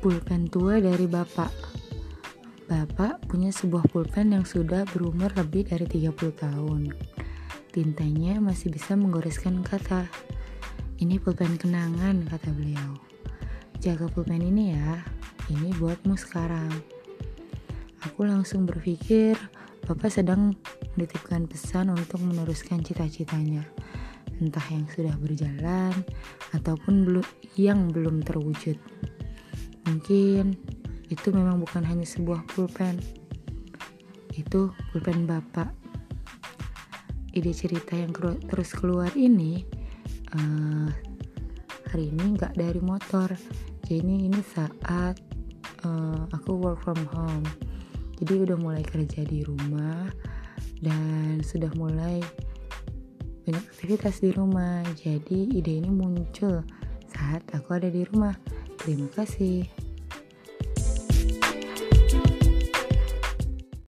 Pulpen tua dari Bapak Bapak punya sebuah pulpen yang sudah berumur lebih dari 30 tahun. Tintanya masih bisa menggoreskan kata. Ini pulpen kenangan, kata beliau. Jaga pulpen ini ya, ini buatmu sekarang. Aku langsung berpikir, Bapak sedang menitipkan pesan untuk meneruskan cita-citanya. Entah yang sudah berjalan, ataupun yang belum terwujud. Mungkin itu memang bukan hanya sebuah pulpen. Itu pulpen Bapak. Ide cerita yang terus keluar ini uh, hari ini nggak dari motor. Jadi ini saat uh, aku work from home. Jadi udah mulai kerja di rumah dan sudah mulai banyak aktivitas di rumah. Jadi ide ini muncul saat aku ada di rumah. Terima kasih.